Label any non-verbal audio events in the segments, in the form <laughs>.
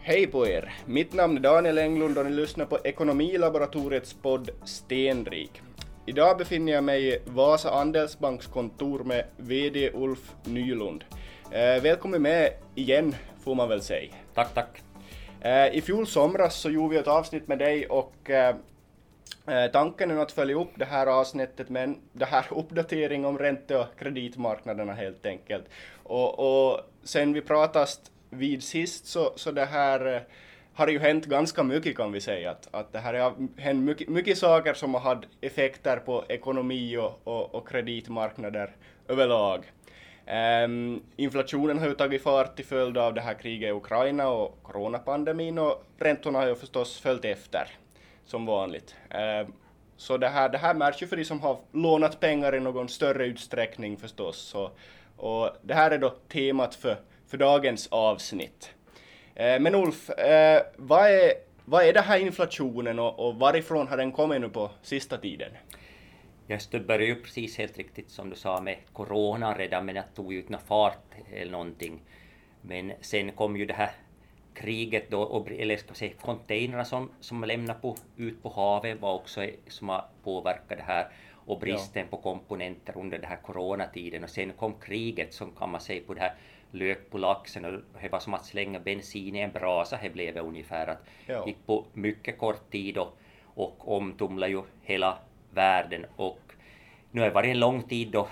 Hej på er! Mitt namn är Daniel Englund och ni lyssnar på Ekonomilaboratoriets podd Stenrik. Idag befinner jag mig i Vasa Andelsbanks kontor med VD Ulf Nylund. Eh, välkommen med igen, får man väl säga. Tack, tack. Eh, I fjol somras så gjorde vi ett avsnitt med dig och eh, tanken är att följa upp det här avsnittet med en det här <laughs> uppdatering om ränte och kreditmarknaderna helt enkelt. Och, och sen vi pratast vid sist så, så det här eh, har ju hänt ganska mycket kan vi säga. Att, att det här har hänt mycket, mycket saker som har haft effekter på ekonomi och, och, och kreditmarknader överlag. Um, inflationen har ju tagit fart till följd av det här kriget i Ukraina och coronapandemin och räntorna har ju förstås följt efter som vanligt. Um, så det här, det här märks ju för de som har lånat pengar i någon större utsträckning förstås. Så, och det här är då temat för för dagens avsnitt. Eh, men Ulf, eh, vad är, vad är det här inflationen och, och varifrån har den kommit nu på sista tiden? Det började ju precis helt riktigt som du sa med corona redan, men det tog ju inte fart eller någonting. Men sen kom ju det här kriget då, och, eller ska säga containrarna som, som lämnade på, ut på havet var också som har påverkat det här och bristen ja. på komponenter under den här coronatiden och sen kom kriget som kan man säga på det här lök på laxen och det var som att slänga bensin i en brasa, det blev ungefär. Att ja. gick på mycket kort tid och, och omtumlade ju hela världen och nu har det varit en lång tid då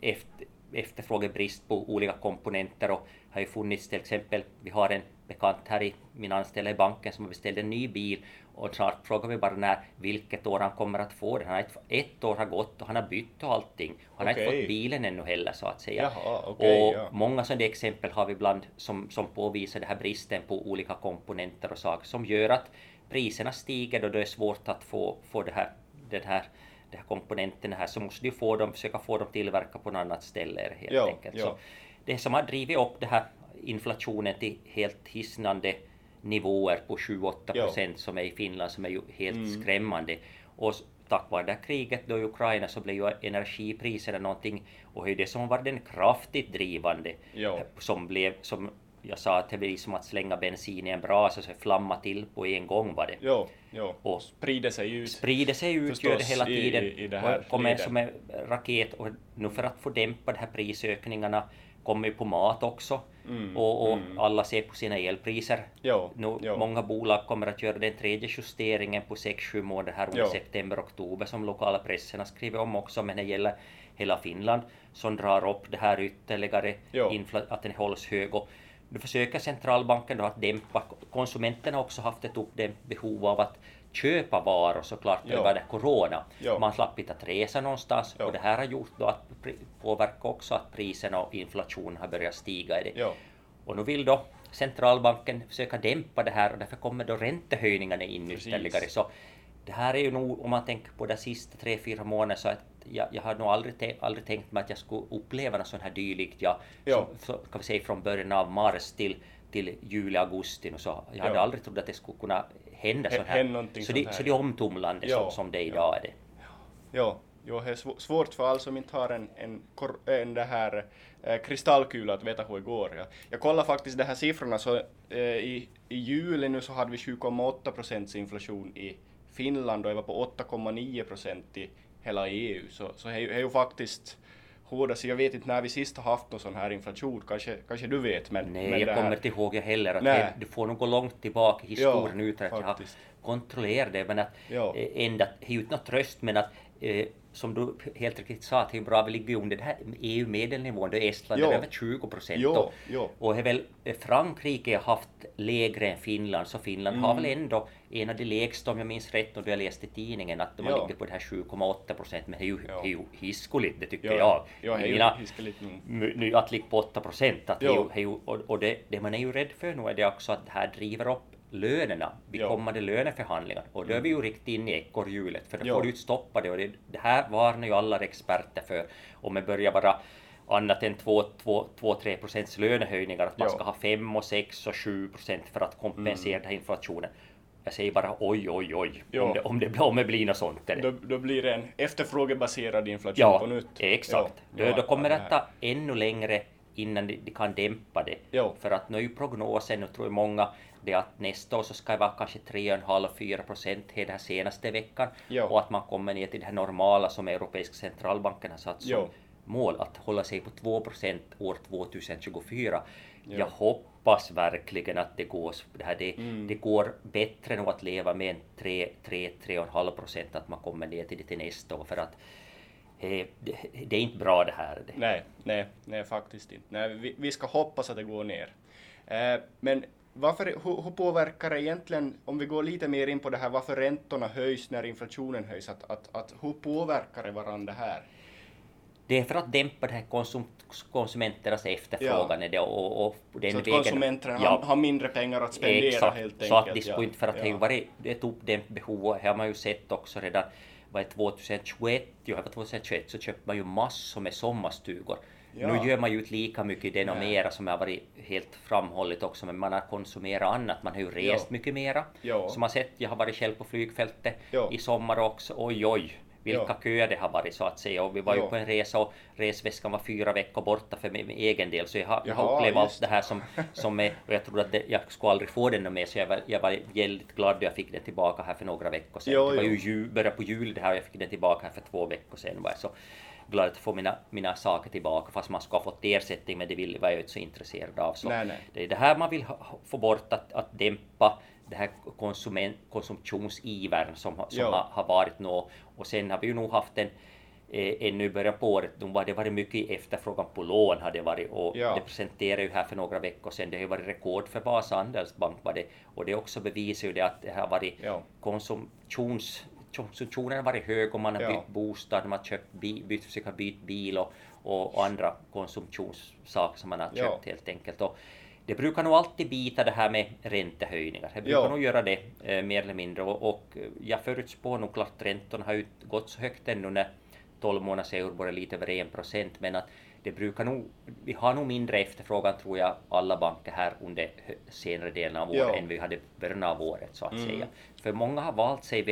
efter, efterfrågebrist på olika komponenter och har ju funnits till exempel, vi har en bekant här i min anställda i banken som har beställt en ny bil och snart frågar vi bara när, vilket år han kommer att få den. Han har ett, ett år har gått och han har bytt och allting. Han har okay. inte fått bilen ännu heller så att säga. Jaha, okay, och ja. många sådana exempel har vi ibland som, som påvisar den här bristen på olika komponenter och saker som gör att priserna stiger och det är svårt att få, få det här, den här de här komponenterna här så måste du få dem, försöka få dem tillverka på något annat ställe helt ja, enkelt. Ja. Så det som har drivit upp det här inflationen till helt hisnande nivåer på 7-8 procent som är i Finland som är ju helt mm. skrämmande. Och tack vare det här kriget då i Ukraina så blev ju energipriserna någonting och det är det som var den kraftigt drivande jo. som blev som jag sa att det blir som att slänga bensin i en brasa så flamma till på en gång var det. Jo, jo. Och sprider sig ut. Sprider sig ut gör det hela tiden. I, i det här kommer som en raket och nu för att få dämpa de här prisökningarna kommer ju på mat också. Mm, och, och mm. alla ser på sina elpriser. Jo, nu, jo. Många bolag kommer att göra den tredje justeringen på 6-7 månader här under september-oktober som lokala pressen har skrivit om också, men det gäller hela Finland som drar upp det här ytterligare, att den hålls hög. Och nu försöker centralbanken då att dämpa, konsumenterna har också haft ett uppdämt behov av att köpa varor såklart jo. över corona. Jo. Man slapp inte att resa någonstans jo. och det här har gjort då att påverka också att priserna och inflationen har börjat stiga. I det. Jo. Och nu vill då centralbanken försöka dämpa det här och därför kommer då räntehöjningarna in ytterligare. Så det här är ju nog, om man tänker på de sista tre, fyra månaderna, så att jag, jag har nog aldrig, aldrig tänkt mig att jag skulle uppleva något sånt här dylikt. Ja, som, så, kan vi säga från början av mars till, till juli, augusti. Och så. Jag hade aldrig trott att det skulle kunna hända sånt här. Så det, så det är omtumlande jo. som, som det idag är det. Ja, jo, det är svårt för alla som inte har en, en, en det här eh, kristallkula att veta hur det går. Ja. Jag kollade faktiskt de här siffrorna, så eh, i, i juli nu så hade vi 7,8 procents inflation i Finland och det var på 8,9 procent i hela EU. Så, så det är ju faktiskt hårdast. Jag vet inte när vi sist har haft någon sån här inflation, kanske, kanske du vet? Men, Nej, men jag kommer inte ihåg jag heller. Att det, du får nog gå långt tillbaka i historien ja, utan att faktiskt. jag har kontrollerat det. Men att, ja. eh, ända, det är ju inte någon tröst, men att eh, som du helt riktigt sa, att det är bra, vi ligger under det här EU-medelnivån, det är Estland jo. är över 20 procent. Och, och är väl eh, Frankrike har haft lägre än Finland, så Finland mm. har väl ändå en av de lägsta, om jag minns rätt, och har läst i tidningen, att de ja. ligger på det här 7,8 procent, men det är ju, ja. ju hiskeligt, det tycker ja. jag. Ja, hiskeligt nu. Att ligga på 8 procent, och, och det, det man är ju rädd för nu är det också att det här driver upp lönerna vid kommande löneförhandlingar. Och då är vi ju riktigt inne i ekorrhjulet, för då jo. får du inte stoppa det. Och det, det här varnar ju alla experter för, om det börjar vara annat än 2-3 procents lönehöjningar, att man jo. ska ha 5 och 6 och 7 procent för att kompensera mm. inflationen. Jag säger bara oj, oj, oj, om det, om, det, om det blir något sånt. Då, då blir det en efterfrågebaserad inflation ja, på nytt. Exakt. Ja, då, då kommer det att ta ännu längre innan de, de kan dämpa det. För att nu är ju prognosen, och tror jag många, det att nästa år så ska det vara kanske 3,5-4 procent den här senaste veckan Jo. och att man kommer ner till det här normala som Europeiska centralbanken har satt som Jo. mål att hålla sig på 2 procent år 2024. Jo. Jag hoppas verkligen att det går, det, här, det, Mm. det går bättre nog att leva med en 3-3,5 procent att man kommer ner till det till nästa år för att eh, det, är inte bra det här. Nej, nej, nej faktiskt inte. Nej, vi, vi ska hoppas att det går ner. Eh, men varför, hur, hur påverkar det egentligen, om vi går lite mer in på det här, varför räntorna höjs när inflationen höjs, att, att, att hur påverkar det varandra här? Det är för att dämpa det här konsum, konsumenternas efterfrågan är det, och, och den Så att vägen- konsumenterna Ja. har, mindre pengar att spendera Exakt, helt enkelt. så att det skulle ja. inte, för att det har ju ja. varit ett uppdämt behov och här har man ju sett också redan vad är 2021, ja, det var 2021 så köpte man ju massor med sommarstugor. Ja. Nu gör man ju inte lika mycket det och Nej. mera som har varit helt framhållit också, men man har konsumerat annat. Man har ju rest Ja. mycket mera. Ja. Som har sett, jag har varit själv på flygfältet Ja. i sommar också, oj oj. Vilka Ja. köer det har varit så att säga och vi var ju Ja. på en resa och resväskan var fyra veckor borta för min, egen del så jag har, jag har Jaha, upplevt allt det här som, som är, och jag trodde att det, jag skulle aldrig få den med så jag var, jag var väldigt glad då jag fick den tillbaka här för några veckor sedan. Jo, det var ju jul, började på jul det här och jag fick den tillbaka här för två veckor sedan så glad att få mina, mina saker tillbaka fast man skulle ha fått ersättning men det vill, var jag inte så intresserad av. Så Nej, nej. Det är det här man vill ha, få bort, att, att dämpa det här konsument, konsumtionsivern som, har- som har, har varit nå. Och sen har vi ju nog haft en eh, ännu i början på året, var det varit mycket efterfrågan på lån har det varit och Ja. det presenterade ju här för några veckor sedan, det har ju varit rekord för Vasa Andelsbank var det och det också bevisar ju det att det har varit Ja. konsumtions konsumtionen har varit hög och man har Ja. bytt bostad, man har köpt bi, bytt, försökt byta bil och, och, andra konsumtionssaker som man har köpt Ja. helt enkelt. Och det brukar nog alltid bita det här med räntehöjningar. Det brukar Ja. nog göra det eh, mer eller mindre och, och jag förutspår nog klart räntorna har inte gått så högt ännu när 12 månaders euribor är lite över 1 procent men att det brukar nog, vi har nog mindre efterfrågan tror jag alla banker här under senare delen av året Ja. än vi hade början av året så att Mm. säga. För många har valt sig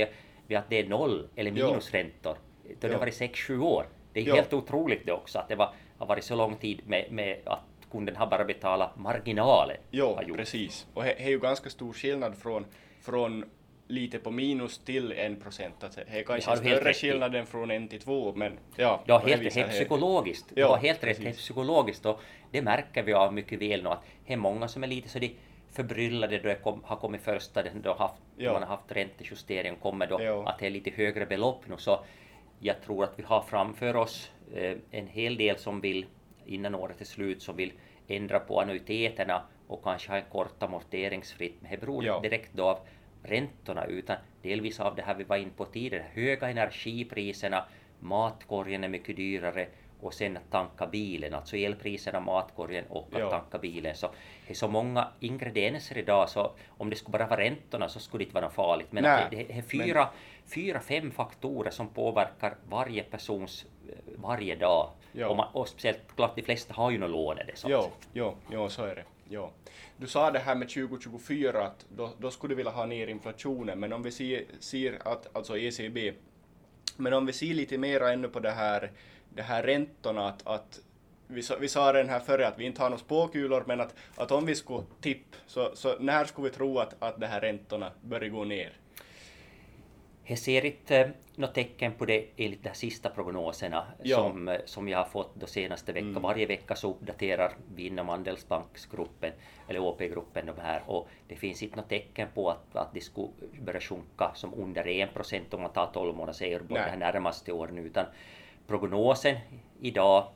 vid, att det är noll eller Ja. minusräntor. Det har Ja. varit 6-7 år. Det är Ja. helt otroligt det också att det var, har varit så lång tid med, med att kunden har bara betalat marginalen. Gjort. precis. Och det är ju ganska stor skillnad från, från lite på minus till en procent. Att Det är kanske du helt större skillnad än från en till två, men ja. Du har det helt, helt är det- psykologiskt. Du Ja, har helt rätt, helt psykologiskt och det märker vi av mycket väl nu att det är många som är lite så de förbryllade då det kom, har kommit första, då haft, Ja. man har haft räntejustering kommer då Ja. att det är lite högre belopp nu så jag tror att vi har framför oss eh, en hel del som vill innan året är slut som vill ändra på annuiteterna och kanske ha en kort amorteringsfritt. Men det beror Ja. inte direkt då av räntorna utan delvis av det här vi var in på tidigare, höga energipriserna, matkorgen är mycket dyrare och sen att tanka bilen, alltså elpriserna, matkorgen och att Ja. tanka bilen. Så det är så många ingredienser idag så om det skulle bara vara räntorna så skulle det inte vara något farligt. Men att det, Nej, det är fyra, fyra, fem faktorer som påverkar varje persons eh, varje dag. Ja. Och, man, och speciellt klart de flesta har ju något lån i det. Så Jo, jo, jo, så är det. Jo. Du sa det här med 2024 att då, då skulle du vilja ha ner inflationen, men om vi ser, ser att, alltså ECB, men om vi ser lite mera ännu på det här, det här räntorna, att, att vi, sa, vi sa den här före att vi inte har några spåkulor, men att, att om vi skulle tipp, så, så när skulle vi tro att, att de här räntorna börjar gå ner? Jag ser inte eh, något tecken på det enligt de här sista prognoserna Ja. som, eh, som jag har fått de senaste veckan. Mm. Varje vecka så uppdaterar vi inom Andelsbanksgruppen eller OP-gruppen de här och det finns inte något tecken på att, att det skulle börja sjunka som under 1 procent om man tar 12 månaders euribor det här närmaste åren utan prognosen idag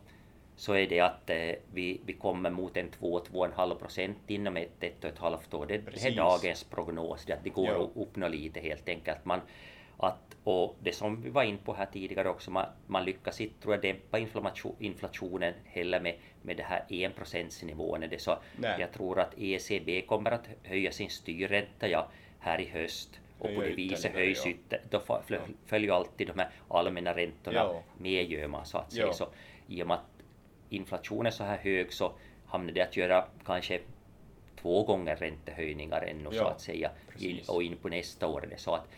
så är det att eh, vi, vi kommer mot en 2-2,5 procent inom ett, ett och ett halvt år. Det, det är dagens prognos, det, att det går Ja. att uppnå lite helt enkelt. Man, att, och det som vi var in på här tidigare också, man, man lyckas inte tror jag, dämpa inflationen heller med, med det här 1 procentsnivån. är Det så Nej. jag tror att ECB kommer att höja sin styrränta ja, här i höst och på det viset höjs ja. ytter, då följer alltid de här allmänna räntorna Ja. med gör man så att säga. Ja. Så i och med att inflationen är så här hög så hamnar det att göra kanske två gånger räntehöjningar ännu så Ja, att säga in, och in på nästa år. så att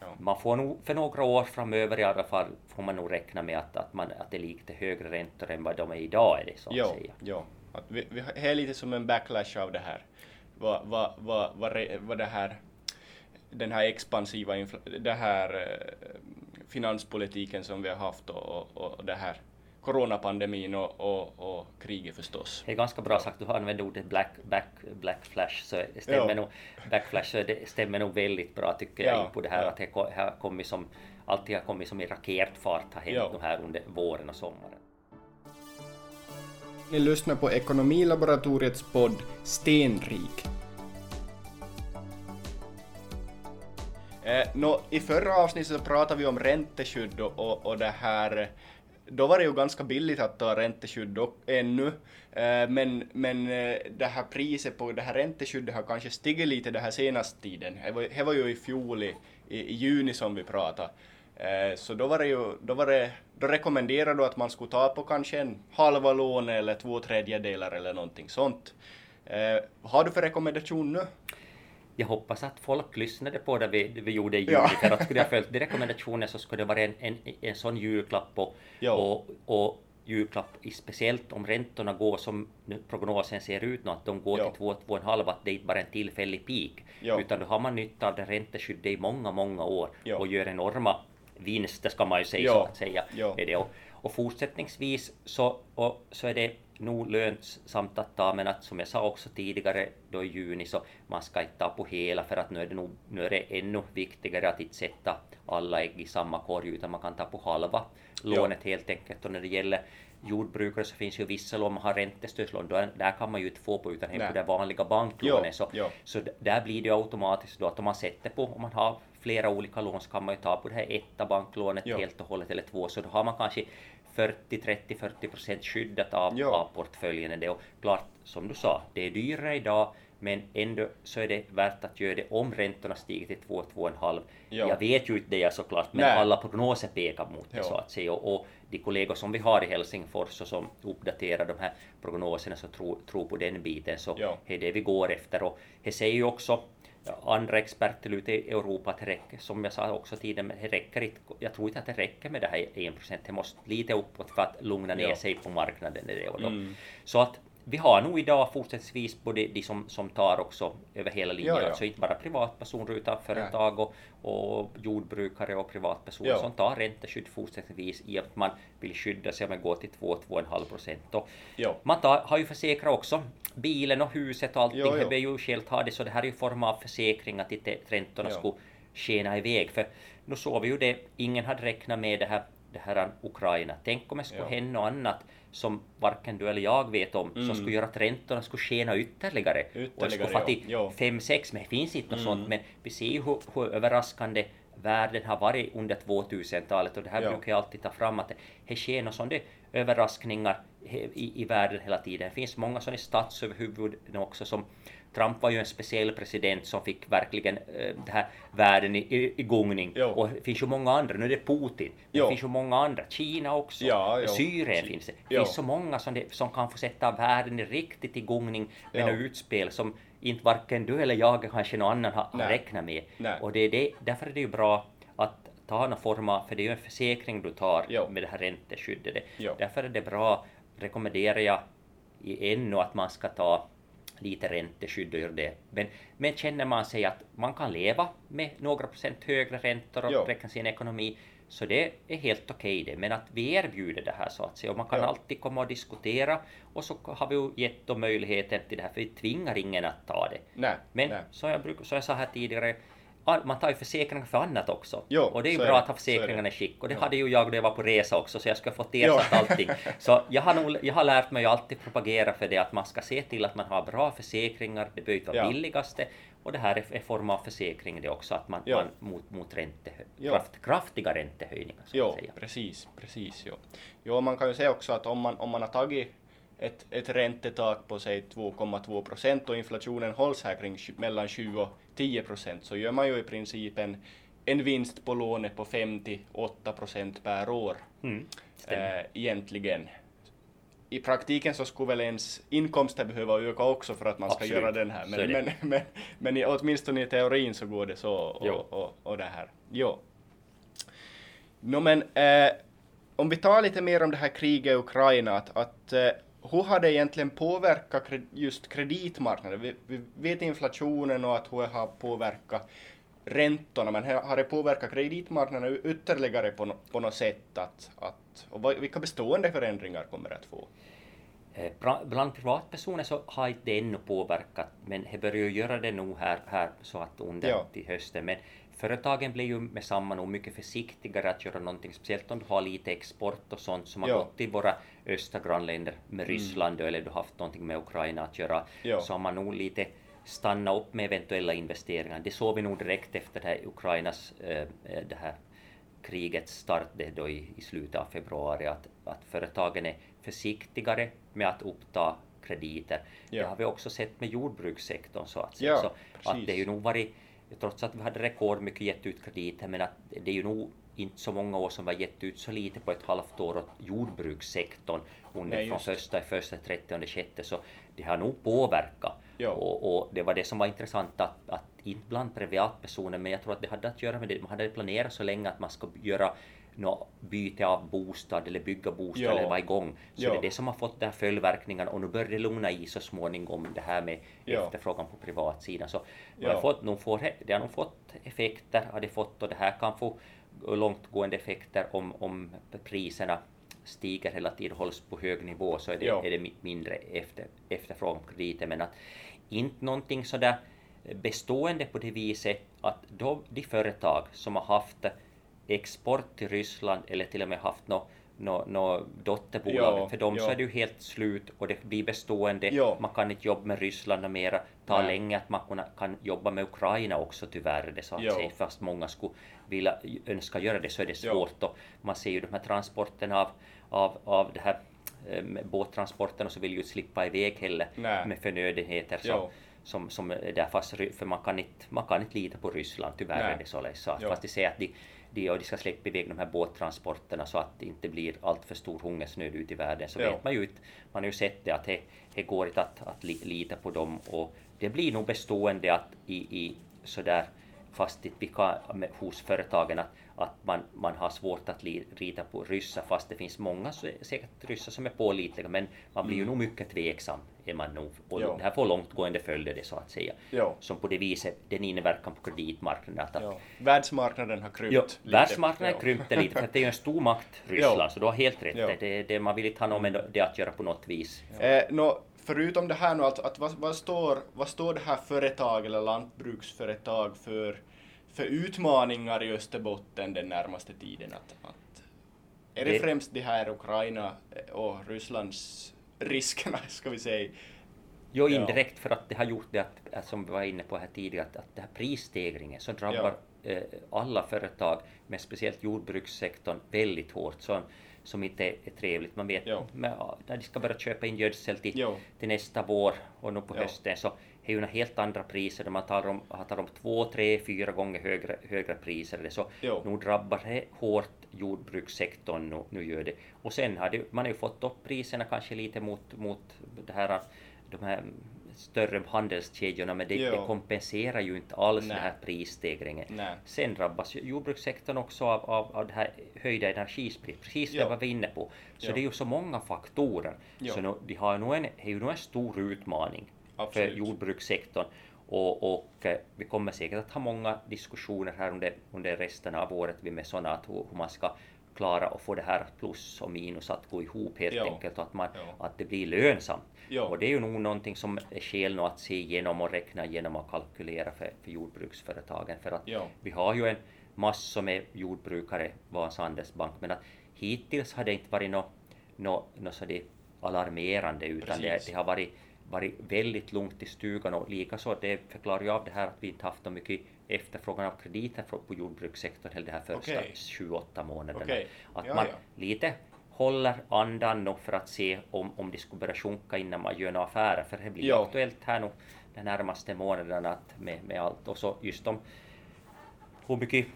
Ja. man får nog för några år framöver i alla fall får man nog räkna med att, att, man, att det är lite högre räntor än vad de är idag är det så att Jo, säga. jo, Att vi, vi är lite som en backlash av det här. Vad, vad, vad, vad, vad det här, den här expansiva det här eh, finanspolitiken som vi har haft och, och, och det här coronapandemin och, och, och kriget förstås. Det är ganska bra sagt, du har använt ordet black, back, black flash, så stämmer Ja. nog, backflash, så det stämmer nog väldigt bra tycker jag Ja, in på det här ja. att det har kommit som, alltid har kommit som i raketfart har hänt Ja. de här under våren och sommaren. Ni lyssnar på Ekonomilaboratoriets podd Stenrik. Eh, I förra avsnittet så pratade vi om ränteskydd och, och, och det här då var det ju ganska billigt att ta ränteskydd ännu, eh, men, men eh, det här priset på det här ränteskyddet har kanske stigit lite den här senaste tiden. Det var, det var ju i fjol i, i, i juni som vi pratade. Eh, så då var det ju, då var det, då rekommenderade du att man skulle ta på kanske en halva lån eller två tredjedelar eller någonting sånt. Eh, Vad har du för rekommendation nu? Jag hoppas att folk lyssnade på det vi, vi gjorde i juli, Ja. för att skulle jag följt de rekommendationer så skulle det vara en, en, en sån julklapp och, och, och julklapp speciellt om räntorna går som prognosen ser ut nu, att de går Ja. till 2-2,5, att det inte bara är en tillfällig peak, Ja. utan då har man nytta av det ränteskyddet i många, många år Ja. och gör enorma vinster ska man ju säga så att säga. Är det. Och, och fortsättningsvis så, och, så är det nog lönsamt att ta, men att som jag sa också tidigare då i juni så man ska inte ta på hela för att nu är det nog nu är det ännu viktigare att inte sätta alla ägg i samma korg utan man kan ta på halva lånet helt enkelt. Och när det gäller jordbrukare så finns ju vissa lån man har räntestödslån, där kan man ju inte få på utan på det vanliga banklånet. Så, jo. så där blir det ju automatiskt då att om man sätter på, om man har flera olika lån så kan man ju ta på det här etta banklånet Jo. helt och hållet eller två, så då har man kanske 40, 30, 40 procent skyddat av, Jo. av portföljen. Och klart, som du sa, det är dyrare idag, men ändå så är det värt att göra det om räntorna stiger till 2, 2,5. Jo. Jag vet ju inte det såklart, men Nej. alla prognoser pekar mot det Jo. så att säga. Och, och de kollegor som vi har i Helsingfors och som uppdaterar de här prognoserna så tror, tror på den biten, så Jo. det är det vi går efter. Och det säger ju också andra experter ute i Europa att det räcker, som jag sa också tidigare, men det räcker inte. Jag tror inte att det räcker med det här 1 procent. Det måste lite uppåt för att lugna ner Ja. sig på marknaden. Det och då. Mm. Så att vi har nog idag fortsättningsvis både de som, som tar också över hela linjen, Ja, ja. alltså inte bara privatpersoner utan företag och, och jordbrukare och privatpersoner Ja. som tar ränteskydd fortsättningsvis i att man vill skydda sig om man går till 2-2,5 procent. Och Jo. man tar, har ju försäkrat också bilen och huset och allting. Det blir ju självt ha det, så det här är ju form av försäkring att inte räntorna Ja. skulle skena iväg. För nu såg vi ju det, ingen hade räknat med det här, det här Ukraina. Tänk om det skulle Ja. hända något annat som varken du eller jag vet om, som skulle göra att räntorna skulle skena ytterligare. och det skulle Mm. Ytterligare, få till ja. Ja. 5-6, men det finns inte något Mm. sånt. Men vi ser ju hur, hur överraskande världen har varit under 2000-talet och det här Ja. brukar jag alltid ta fram att det, sker några sådana överraskningar i, i världen hela tiden. Det finns många sådana statsöverhuvuden också som Trump var ju en speciell president som fick verkligen eh, det här världen i, i, gungning. Jo. Och det finns ju många andra, nu är det Putin, men det finns ju många andra, Kina också, Ja. Syrien finns det. Det finns så många som, det, som kan få sätta världen riktigt i gungning med några utspel som inte varken du eller jag kanske någon annan har, Nej. räknat med. Nej. Och det är det, därför är det ju bra att ta någon form av, för det är ju en försäkring du tar Jo. med det här ränteskyddet. Det- Jo. Därför är det bra, rekommenderar jag i ännu att man ska ta lite ränteskydd och göra det. Men, men känner man sig att man kan leva med några procent högre räntor och räkna sin ekonomi, så det är helt okej det. Men att vi erbjuder det här så att säga, och man kan Ja. alltid komma och diskutera, och så har vi ju gett dem möjligheten till det här, för vi tvingar ingen att ta det. Nej, Men nej. som jag, bruk, som jag sa här tidigare, man tar ju försäkringar för annat också. Jo, och det är ju är bra det, att ha är försäkringarna i skick. Och det Ja. hade ju jag då jag var på resa också, så jag skulle ha fått ersatt allting. <laughs> Så jag har, nog, jag har lärt mig att alltid propagera för det, att man ska se till att man har bra försäkringar. Det behöver inte vara Ja. billigaste. Och det här är en form av försäkring det också, att man, Ja. man mot, mot ränte, kraft, kraftiga räntehöjningar. Så Jo, precis, precis. Jo. jo, man kan ju säga också att om man, om man har tagit ett, ett räntetak på säg 2,2 procent och inflationen hålls här kring mellan 20 och 10 procent så gör man ju i princip en, en vinst på lånet på 5-8 procent per år Mm, eh, egentligen. I praktiken så skulle väl ens inkomster behöva öka också för att man ska Absolut, göra den här, men, men, men, men i, åtminstone i teorin så går det så Jo. och, och, och det här. Jo. Nå men, eh, om vi tar lite mer om det här kriget i Ukraina, att, att eh, hur har det egentligen påverkat just kreditmarknaden? Vi, vi vet inflationen och att hur har påverkat räntorna, men har det påverkat kreditmarknaden ytterligare på, no, på något sätt? Att, att, och vilka bestående förändringar kommer det att få? Eh, bland privatpersoner så har inte det ännu påverkat, men det börjar göra det nu här, här så att under ja. till hösten. Men företagen blir ju med samma nog mycket försiktigare att göra någonting, speciellt om du har lite export och sånt som har ja. gått till våra östra grannländer med mm. Ryssland mm. eller du har haft någonting med Ukraina att göra, ja. så har man nog lite stannat upp med eventuella investeringar. Det såg vi nog direkt efter det här Ukrainas äh, det här krigets start då i, i slutet av februari, att, att företagen är försiktigare med att uppta krediter. Ja. Det har vi också sett med jordbrukssektorn så att säga. Ja, så att det är ju nog varit, trots att vi hade rekordmycket gett ut krediter, men att det är ju nog inte så många år som vi har gett ut så lite på ett halvt år åt jordbrukssektorn under Nej, från första, första 30 sjätte så det har nog påverkat. Och, och, det var det som var intressant att, att inte bland privatpersoner, men jag tror att det hade att göra med det, man hade planerat så länge att man ska göra något byte av bostad eller bygga bostad ja. eller vara igång. Så ja. det är det som har fått de här följdverkningarna och nu börjar det lugna i så småningom det här med ja. efterfrågan på privatsidan. Så ja. har fått, får, det har nog fått effekter, har det fått och det här kan få långtgående effekter om, om priserna stiger hela tiden hålls på hög nivå så är det, är det mindre efter, efterfrågan på krediter men att inte någonting sådär bestående på det viset att de, de företag som har haft export till Ryssland eller till och med haft något no, no dotterbolag. Ja, för dem ja. så är det ju helt slut och det blir bestående. Ja. Man kan inte jobba med Ryssland mera. Ta Nej. länge att man kan jobba med Ukraina också tyvärr. Det så att säga. Fast många skulle vilja önska göra det så är det svårt. Och man ser ju de här transporterna av, av, av det här eh, båttransporterna så vill ju slippa iväg heller Nej. med förnödenheter. Så, som, som är där fast, för man kan inte, man kan inte lita på Ryssland, tyvärr Nej. är det således. Så att fast de säger att de de, och de ska släppa iväg de här båttransporterna så att det inte blir allt för stor hungersnöd ute i världen så ja. vet man ju inte, man har ju sett det att det, det går inte att, att lita på dem och det blir nog bestående att i, i sådär fast vi kan, hos företagen att, att man, man har svårt att lita på ryssar fast det finns många säkert ryssar som är pålitliga men man blir ju mm. nog mycket tveksam är man nog. Och det här får långtgående följder det så att säga. Jo. som på det viset den inverkan på kreditmarknaden att, världsmarknaden har krympt jo, lite. världsmarknaden har krympt lite för att det är ju en stor makt <laughs> Ryssland så du har helt rätt. Det, det, man vill inte ha något med det att göra på något vis. Eh, no, förutom det här nu, att, att vad, vad, står, vad står det här företag eller lantbruksföretag för för utmaningar i Österbotten den närmaste tiden? Att, att är det, det främst de här Ukraina och Rysslands riskerna, <laughs> ska vi säga? Jo, indirekt för att det har gjort det att, som vi var inne på här tidigare, att, att det här prisstegringen som drabbar ja. eh, alla företag, men speciellt jordbrukssektorn, väldigt hårt. Så, som inte är trevligt. Man vet jo. när de ska börja köpa in gödsel till, till nästa vår och nu på jo. hösten så är ju helt andra priser där man talar om, talar om två, tre, fyra gånger högre, högre priser. Så jo. nu drabbar det hårt jordbrukssektorn nu, nu gör det. Och sen har det, man har ju fått upp priserna kanske lite mot, mot det här, de här större handelskedjorna, men det, det, kompenserar ju inte alls Nej. den här prisstegringen. Nej. Sen drabbas jordbrukssektorn också av, av, av det här höjda energipriset, precis det var vi inne på. Så jo. det är ju så många faktorer. Jo. Så nu, de har nog en, det är ju nog en stor utmaning Absolut. för jordbrukssektorn. Och, och, eh, vi kommer säkert att ha många diskussioner här under, under resten av året med sådana att hur, man ska klara att få det här plus och minus att gå ihop helt jo. enkelt och att, man, att det blir lönsamt. Jo. Och det är ju nog någonting som är skäl att se igenom och räkna igenom och kalkylera för, för jordbruksföretagen för att vi har ju en massor med jordbrukare, Vasa Handelsbank, men att hittills har det inte varit något no, no, så alarmerande utan det, det, har varit varit väldigt lugnt i stugan och likaså det förklarar ju av det här att vi inte haft så mycket efterfrågan av krediter på jordbrukssektorn heller de här första okay. 28 månaderna. Okay. Att ja, man ja. lite håller andan nu för att se om, om det skulle börja sjunka innan man gör några affärer, för det blir ja. aktuellt här nu de närmaste månaderna med, med allt och så just om hur mycket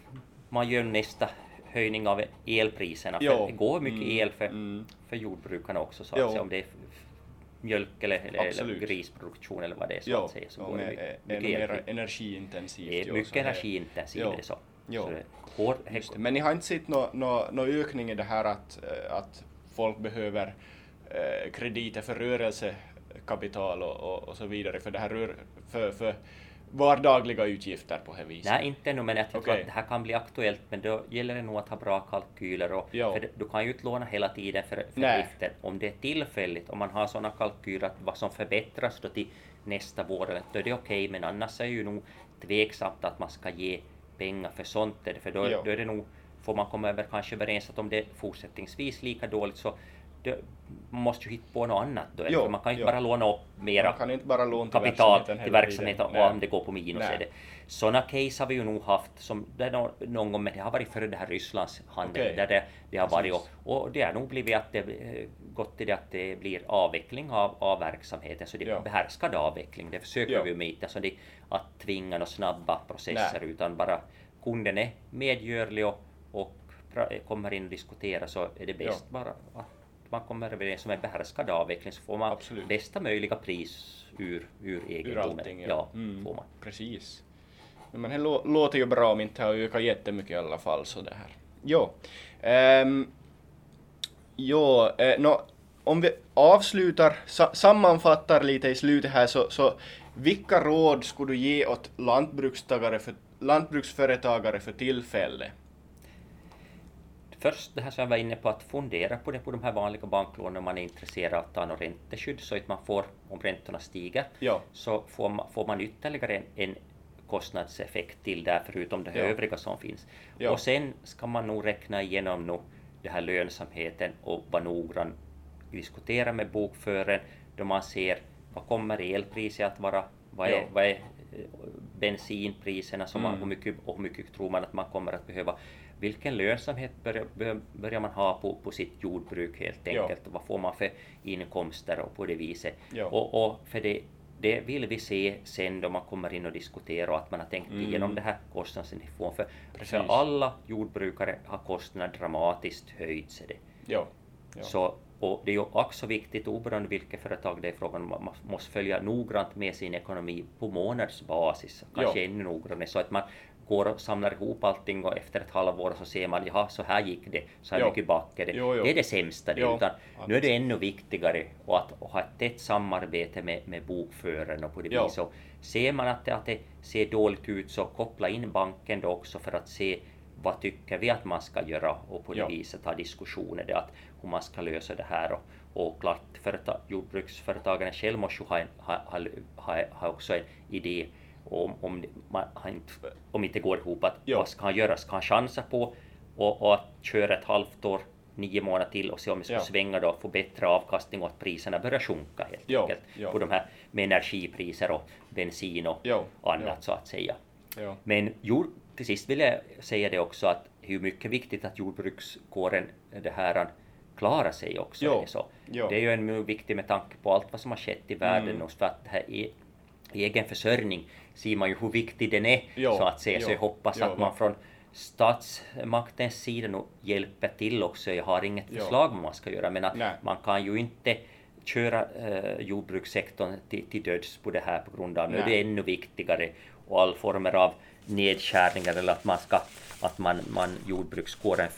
man gör nästa höjning av elpriserna, för det går mycket mm, el för, mm. för jordbrukarna också så att säga, om det är mjölk eller, eller grisproduktion eller vad det är så jo, att säga. Så går det mycket, mycket mer energiintensivt. Det är mycket energiintensivt. Det så. Jo. Så det, hår, det. Men ni har inte sett någon no, no ökning i det här att, att folk behöver eh, krediter för rörelsekapital och, och, och så vidare för det här rör, för, för vardagliga utgifter på det viset? Nej, inte ännu, men jag tror Okej. att det här kan bli aktuellt, men då gäller det nog att ha bra kalkyler. Och, för det- du kan ju inte låna hela tiden för, för driften. Om det är tillfälligt, om man har sådana kalkyler att vad som förbättras då till nästa vår, då är det okej, men annars är ju nog tveksamt att man ska ge pengar för sånt, för då, då är det nog, får man komma över kanske överens att om det är fortsättningsvis lika dåligt så det, man måste ju hitta på något annat då, Jo, man kan ju inte jo. bara låna upp mera Man kan inte bara låna till kapital verksamheten till verksamheten och om det går på minus Nej. är det. Sådana case har vi ju nog haft som det är nå- någon gång, men det har varit före det här Rysslands handel Okej. där det, det har varit och, och det har nog blivit att det eh, gått till det att det blir avveckling av, av verksamheten, så det är behärskad avveckling. Det försöker Ja. vi ju med inte, alltså det, att tvinga några snabba processer Nej. utan bara kunden är medgörlig och, och kommer in och diskuterar så är det bäst bara att man kommer överens om en behärskad avveckling så får man Absolut. bästa möjliga pris ur, ur Ur egendomen. allting, ja. ja Mm. får man. Precis. Men det lå- låter ju bra om inte har ökat jättemycket i alla fall så det här. Jo. Um, jo, eh, nå, om vi avslutar, sa- sammanfattar lite i slutet här så, så vilka råd skulle du ge åt lantbrukstagare för, lantbruksföretagare för tillfället? Först det här som jag var inne på, att fundera på det på de här vanliga banklånen om man är intresserad av att ta något ränteskydd så att man får, om räntorna stiger, Ja. så får man, får man ytterligare en, en kostnadseffekt till där förutom det Ja. övriga som finns. Ja. Och sen ska man nog räkna igenom nog det här lönsamheten och vara noggrann, diskutera med bokfören då man ser vad kommer elpriset att vara, vad är, vad är eh, bensinpriserna, som man, Mm. hur, mycket, och hur mycket tror man att man kommer att behöva. Vilken lönsamhet börjar, bör- börjar man ha på, på sitt jordbruk helt Ja. enkelt? Vad får man för inkomster och på det viset? Ja. Och, och för det, det vill vi se sen då man kommer in och diskuterar och att man har tänkt Mm. igenom det här kostnadsnivån. För, Precis. för alla jordbrukare har kostnaderna dramatiskt höjts. Det. Ja. Ja. Så, och det är ju också viktigt, oberoende vilket företag det är frågan om, man måste följa noggrant med sin ekonomi på månadsbasis, kanske Ja. ännu noggrannare, så att man går och samlar ihop allting och efter ett halvår så ser man, jaha, så här gick det, så här Ja. mycket backade det. Jo, jo. Det är det sämsta, det, Jo, utan nu är det ännu viktigare och att och ha ett tätt samarbete med, med bokföraren och på det viset. Ser man att det, att det ser dåligt ut så koppla in banken då också för att se vad tycker vi att man ska göra och på det viset ha diskussioner det att hur man ska lösa det här och, och klart företa, jordbruksföretagarna själv måste ju ha, en, ha, ha, ha, ha också en idé om, om, man, inte, om inte går ihop att Ja. vad ska han göra? Ska han chansa på och, och att köra ett halvt år nio månader till och se om det skulle Ja. svänga då och få bättre avkastning och att priserna börjar sjunka helt Ja, enkelt ja. på de här med energipriser och bensin och annat så att säga. Men jord, till sist vill jag säga det också att är mycket viktigt att jordbrukskåren det här klarar sig också. Jo, så. jo. det är ju en viktig med tanke på allt vad som har skett i världen Mm. och för att det här egen försörjning ser man ju hur viktig den är Jo, så att säga. Så jo, jag hoppas jo, att man från statsmaktens sida nog hjälper till också. Jag har inget förslag vad man ska göra men att Nej. man kan ju inte köra eh, jordbrukssektorn till, till döds på det här på grund av nu är det ännu viktigare och all former av nedskärningar eller att man ska att man, man jordbrukskåren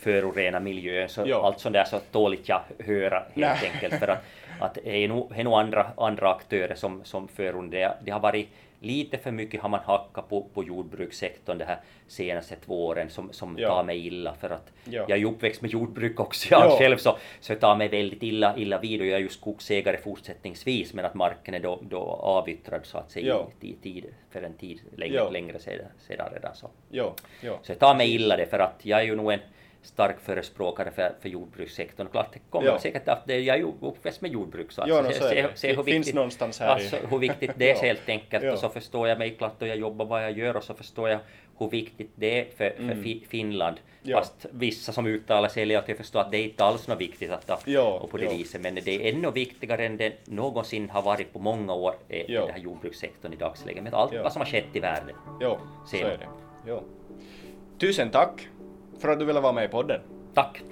förorenar miljön så Ja. allt sånt där så dåligt jag höra helt Nej. enkelt för att, att det är nog, det är nog andra, andra aktörer som, som förorenar det, det har varit lite för mycket har man hackat på, på jordbrukssektorn de här senaste två åren som, som Ja. tar mig illa för att Ja. jag är uppväxt med jordbruk också jag Ja. själv så, så jag tar mig väldigt illa, illa vid och jag är ju skogsägare fortsättningsvis men att marken är då, då avyttrad så att säga Ja. i tid, för en tid längre, längre sedan, sedan redan så. Så jag tar mig illa det för att jag är ju nog en stark förespråkare för, för jordbrukssektorn. Klart det kommer Ja. säkert att det, jag är ju uppväxt med jordbruk så att Ja, no, se- så se- se hur finns viktigt- i- alltså, hur viktigt det är <laughs> Ja. helt enkelt Ja. och så förstår jag mig klart och jag jobbar vad jag gör och så förstår jag hur viktigt det är för, för Mm. Fi- Finland. Ja. Fast vissa som uttalar sig att jag förstår att det är inte alls något viktigt att ta Ja, och på det ja. viset men det är ännu viktigare än det någonsin har varit på många år är Ja. det här jordbrukssektorn i dagsläget med allt Ja. vad som har skett i världen. Jo, så är det. Jo. Tusen tack för att du ville vara med i podden. Tack!